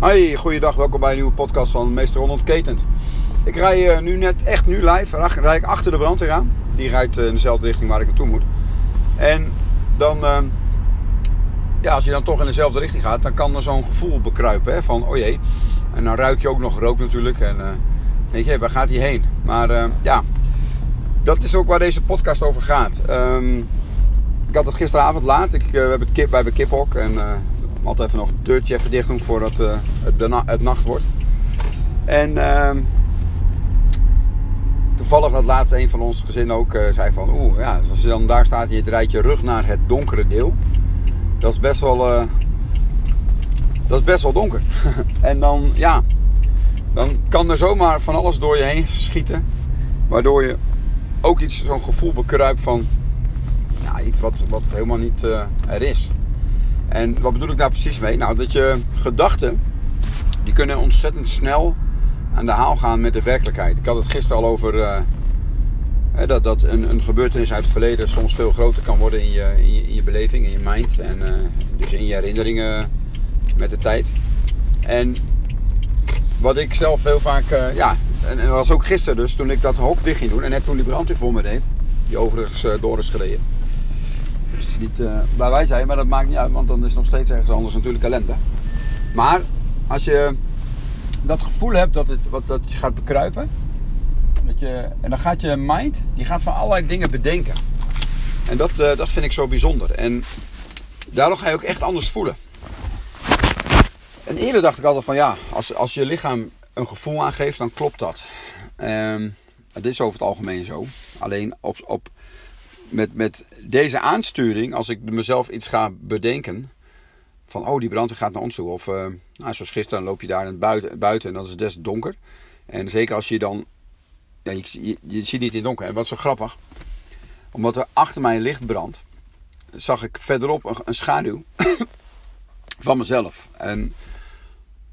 Hoi, goeiedag. Welkom bij een nieuwe podcast van Meester Onontketend. Ik rij uh, nu net, echt nu live, rij ik achter de brandweer aan. Die rijdt uh, in dezelfde richting waar ik naartoe moet. En dan, uh, ja, als je dan toch in dezelfde richting gaat, dan kan er zo'n gevoel bekruipen hè, van, oh jee. En dan ruik je ook nog rook natuurlijk. En dan denk je, waar gaat hij heen? Maar ja, dat is ook waar deze podcast over gaat. Um, ik had het gisteravond laat. Ik, we hebben het kip, wij hebben kiphok en altijd even nog het deurtje even dicht doen voordat uh, het, het, nacht wordt. En uh, toevallig dat laatste een van ons gezin ook uh, zei van... Oeh, ja, als je dan daar staat en je draait je rug naar het donkere deel. Dat is best wel... Uh, dat is best wel donker. en dan, ja... Dan kan er zomaar van alles door je heen schieten. Waardoor je ook iets, zo'n gevoel bekruipt van... Ja, iets wat, wat helemaal niet er is. En wat bedoel ik daar precies mee? Nou, dat je gedachten, die kunnen ontzettend snel aan de haal gaan met de werkelijkheid. Ik had het gisteren al over uh, dat, dat een, een, gebeurtenis uit het verleden soms veel groter kan worden in je, in je, in je beleving, in je mind. En uh, dus in je herinneringen met de tijd. En wat ik zelf heel vaak, uh, ja, en, dat was ook gisteren dus, toen ik dat hok dicht ging doen. En net toen die brandweer voor me deed, die overigens door is gereden niet uh, waar wij zijn, maar dat maakt niet uit, want dan is nog steeds ergens anders natuurlijk ellende. Maar als je dat gevoel hebt dat, het, wat, dat je gaat bekruipen, dat je, en dan gaat je mind, die gaat van allerlei dingen bedenken. En dat, uh, dat vind ik zo bijzonder. En daardoor ga je ook echt anders voelen. En eerder dacht ik altijd van ja, als, als je lichaam een gevoel aangeeft, dan klopt dat. Um, dat is over het algemeen zo. Alleen op, op met, met deze aansturing, als ik mezelf iets ga bedenken. Van, oh, die brandweer gaat naar ons toe. Of, uh, nou, zoals gisteren, loop je daar in het buiten, buiten en dat is des donker. En zeker als je dan, ja, je, je, ziet niet in donker. En wat zo grappig, omdat er achter mij licht brandt, zag ik verderop een, een schaduw van mezelf. En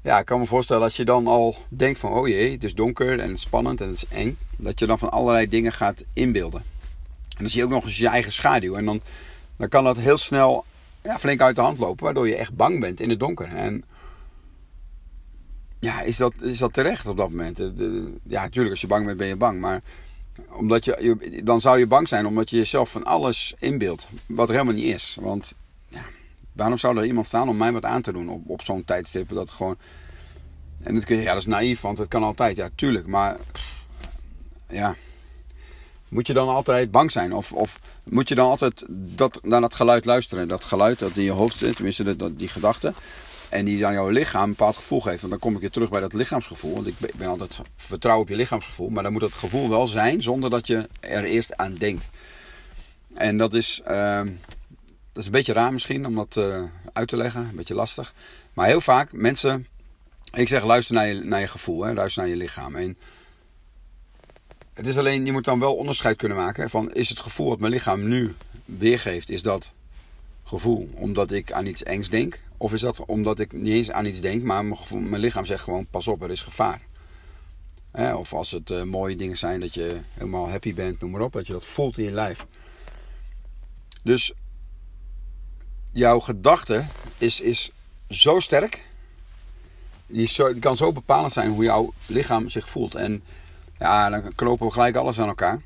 ja, ik kan me voorstellen als je dan al denkt van, oh jee, het is donker en het is spannend en het is eng. Dat je dan van allerlei dingen gaat inbeelden. En dan zie je ook nog eens je eigen schaduw. En dan, dan kan dat heel snel ja, flink uit de hand lopen, waardoor je echt bang bent in het donker. En ja, is dat, is dat terecht op dat moment? ja, natuurlijk, als je bang bent, ben je bang. Maar omdat je, dan zou je bang zijn omdat je jezelf van alles inbeeldt, wat er helemaal niet is. Want ja, waarom zou er iemand staan om mij wat aan te doen op, op zo'n tijdstip? Dat gewoon. En dan kun je, ja, dat is naïef, want het kan altijd. Ja, tuurlijk. Maar ja, moet je dan altijd bang zijn? Of, of moet je dan altijd dat, naar dat geluid luisteren? Dat geluid dat in je hoofd zit, tenminste die gedachte. En die aan jouw lichaam een bepaald gevoel geeft. Want dan kom ik weer terug bij dat lichaamsgevoel. Want ik ben altijd vertrouw op je lichaamsgevoel. Maar dan moet dat gevoel wel zijn zonder dat je er eerst aan denkt. En dat is, uh, dat is een beetje raar misschien om dat uh, uit te leggen. Een beetje lastig. Maar heel vaak mensen... Ik zeg luister naar je, naar je gevoel. Hè, luister naar je lichaam. En het is alleen, je moet dan wel onderscheid kunnen maken van is het gevoel wat mijn lichaam nu weergeeft, is dat gevoel omdat ik aan iets engs denk? Of is dat omdat ik niet eens aan iets denk, maar mijn, lichaam zegt gewoon pas op, er is gevaar. of als het uh, mooie dingen zijn, dat je helemaal happy bent, noem maar op, dat je dat voelt in je lijf. Dus jouw gedachte is, is zo sterk, die, zo, die kan zo bepalend zijn hoe jouw lichaam zich voelt. En ja, dan knopen we gelijk alles aan elkaar.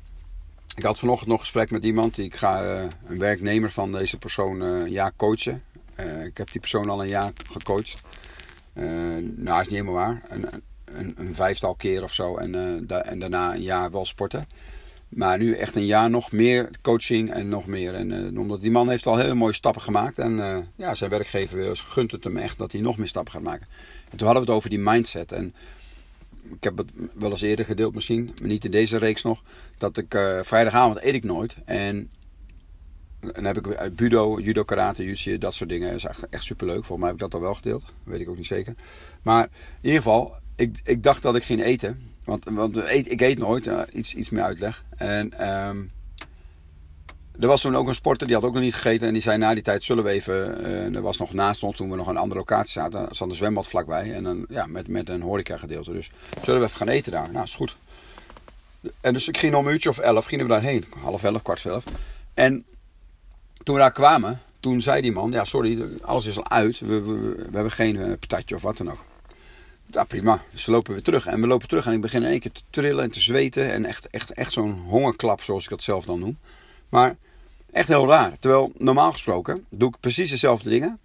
Ik had vanochtend nog een gesprek met iemand. Die, ik ga uh, een werknemer van deze persoon een jaar coachen. Uh, ik heb die persoon al een jaar gecoacht. nou, is niet helemaal waar. Een, een, een vijftal keer of zo. En, en daarna een jaar wel sporten. Maar nu echt een jaar nog meer coaching en nog meer. En omdat die man heeft al hele mooie stappen gemaakt. En ja, zijn werkgever gunt het hem echt dat hij nog meer stappen gaat maken. En toen hadden we het over die mindset. En ik heb het wel eens eerder gedeeld misschien, maar niet in deze reeks nog. Dat ik uh, vrijdagavond eet ik nooit. En dan heb ik uh, budo, judo, karate, jiu dat soort dingen. Dat is echt, echt superleuk. Volgens mij heb ik dat al wel gedeeld. weet ik ook niet zeker. Maar in ieder geval, ik, ik dacht dat ik ging eten. Want, want ik eet nooit. Uh, iets, iets meer uitleg. En... Um, er was toen ook een sporter, die had ook nog niet gegeten. En die zei na die tijd, zullen we even... Uh, er was nog naast ons, toen we nog aan een andere locatie zaten... zat een zwembad vlakbij. En dan, ja, met, met een horeca gedeelte. Dus zullen we even gaan eten daar? Nou, is goed. En dus ik ging om een uurtje of elf, gingen we daarheen. Half elf, kwart voor elf. En toen we daar kwamen, toen zei die man... Ja, sorry, alles is al uit. We, we, we hebben geen uh, patatje of wat dan ook. ja, prima. Dus lopen weer terug. En we lopen terug en ik begin in één keer te trillen en te zweten. En echt, echt, echt zo'n hongerklap, zoals ik dat zelf dan noem. Maar echt heel raar. Terwijl normaal gesproken doe ik precies dezelfde dingen.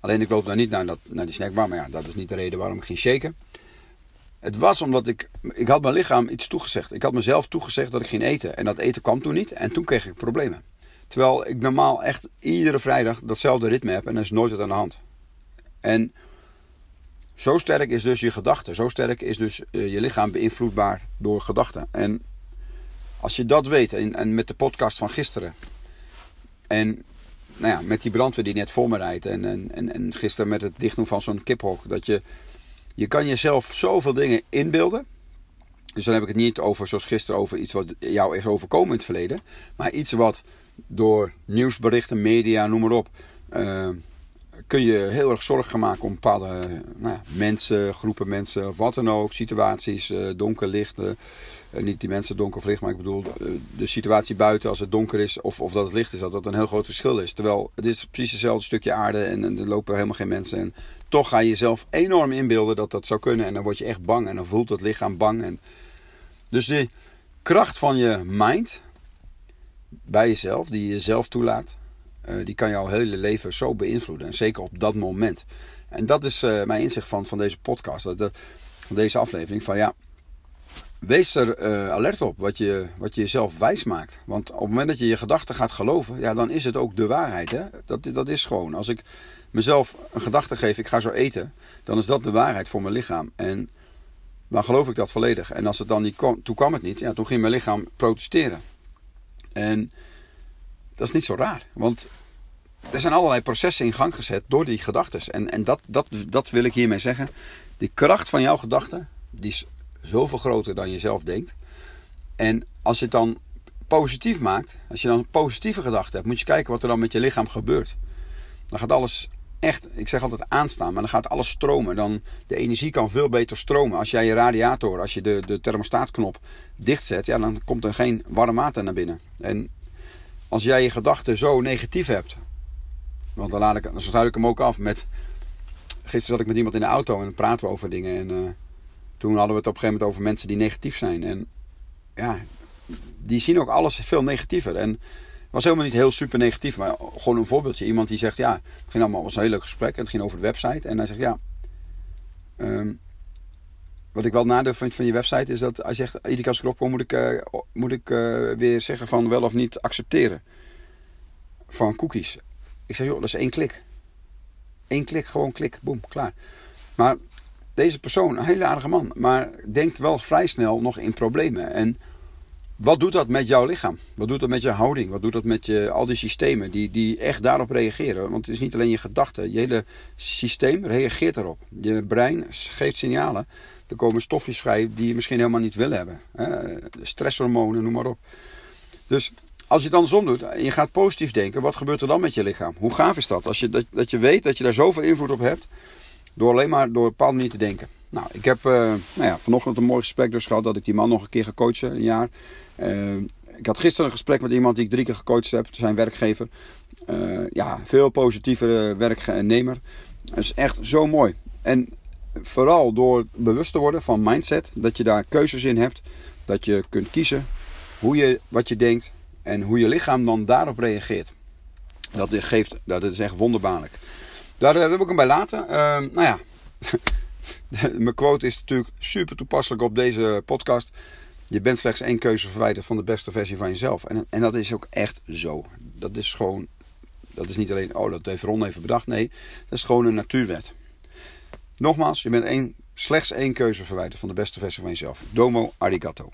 Alleen ik loop daar niet naar, dat, naar die snackbar. Maar ja, dat is niet de reden waarom ik ging shaken. Het was omdat ik, ik had mijn lichaam iets toegezegd. Ik had mezelf toegezegd dat ik ging eten. En dat eten kwam toen niet. En toen kreeg ik problemen. Terwijl ik normaal echt iedere vrijdag datzelfde ritme heb. En er is nooit wat aan de hand. En zo sterk is dus je gedachte. Zo sterk is dus eh, je lichaam beïnvloedbaar door gedachten. En als je dat weet, en met de podcast van gisteren. En nou ja, met die brandweer die net voor me rijdt. En, en, en, gisteren met het dichtdoen van zo'n kiphok. Dat je, je kan jezelf zoveel dingen inbeelden. Dus dan heb ik het niet over, zoals gisteren, over iets wat jou is overkomen in het verleden. Maar iets wat door nieuwsberichten, media, noem maar op. Uh, kun je heel erg zorgen maken om bepaalde nou ja, mensen, groepen mensen, wat dan ook, situaties, uh, donker, licht. Uh, niet die mensen donker of maar ik bedoel de situatie buiten als het donker is of, of dat het licht is, dat dat een heel groot verschil is. Terwijl het is precies hetzelfde stukje aarde en, er lopen helemaal geen mensen. En toch ga je jezelf enorm inbeelden dat dat zou kunnen en dan word je echt bang en dan voelt het lichaam bang. En... Dus de kracht van je mind bij jezelf, die je jezelf toelaat, eh, die kan jouw hele leven zo beïnvloeden. En zeker op dat moment. En dat is mijn inzicht van, van deze podcast. Dat, van deze aflevering. Van ja, wees er uh, alert op wat je, wat je jezelf wijs maakt. Want op het moment dat je je gedachten gaat geloven, ja, dan is het ook de waarheid. Hè? Dat, dat is gewoon. Als ik mezelf een gedachte geef, ik ga zo eten, dan is dat de waarheid voor mijn lichaam. En dan geloof ik dat volledig. En als het dan niet kwam, toen kwam het niet, ja, toen ging mijn lichaam protesteren. En dat is niet zo raar. Want er zijn allerlei processen in gang gezet door die gedachten. En, en dat, dat, dat wil ik hiermee zeggen. Die kracht van jouw gedachten, die is zoveel groter dan je zelf denkt. En als je het dan positief maakt, als je dan positieve gedachten hebt, moet je kijken wat er dan met je lichaam gebeurt. Dan gaat alles echt, ik zeg altijd aanstaan, maar dan gaat alles stromen. Dan, de energie kan veel beter stromen. Als jij je radiator, als je de, de thermostaatknop dichtzet, ja, dan komt er geen warm water naar binnen. En als jij je gedachten zo negatief hebt. Want dan, laat ik, dan sluit ik hem ook af met. Gisteren zat ik met iemand in de auto en praten we over dingen. En uh, toen hadden we het op een gegeven moment over mensen die negatief zijn. En ja, die zien ook alles veel negatiever. En het was helemaal niet heel super negatief, maar gewoon een voorbeeldje. Iemand die zegt, ja, het ging allemaal, was een heel leuk gesprek. En het ging over de website. En hij zegt, ja, um, wat ik wel nadeel vind van je website is dat hij zegt, iedere keer als ik erop moet ik, uh, moet ik uh, weer zeggen van wel of niet accepteren. Van cookies. Ik zeg, joh, dat is één klik. Eén klik, gewoon klik, boem, klaar. Maar deze persoon, een hele aardige man, maar denkt wel vrij snel nog in problemen. En wat doet dat met jouw lichaam? Wat doet dat met je houding? Wat doet dat met je, al die systemen die, die echt daarop reageren? Want het is niet alleen je gedachten, je hele systeem reageert erop. Je brein geeft signalen er komen stofjes vrij die je misschien helemaal niet wil hebben. Stresshormonen, noem maar op. Dus als je het andersom doet en je gaat positief denken, wat gebeurt er dan met je lichaam? Hoe gaaf is dat? Als je, dat, dat je weet dat je daar zoveel invloed op hebt, door alleen maar door een bepaalde manier te denken. Nou, ik heb uh, nou ja, vanochtend een mooi gesprek dus gehad dat ik die man nog een keer ga coachen, een jaar. Uh, ik had gisteren een gesprek met iemand die ik drie keer gecoacht heb, zijn werkgever. Uh, ja, veel positievere werknemer. Dat is echt zo mooi. En vooral door bewust te worden van mindset, dat je daar keuzes in hebt, dat je kunt kiezen hoe je, wat je denkt en hoe je lichaam dan daarop reageert. Dat geeft, dat is echt wonderbaarlijk. Daar, wil ik hem bij laten. Uh, nou ja, mijn quote is natuurlijk super toepasselijk op deze podcast. Je bent slechts één keuze verwijderd van de beste versie van jezelf. En, en dat is ook echt zo. Dat is gewoon, dat is niet alleen, oh dat heeft Ron even bedacht. Nee, dat is gewoon een natuurwet. Nogmaals, je bent één, slechts één keuze verwijderd van de beste versie van jezelf. Domo arigato.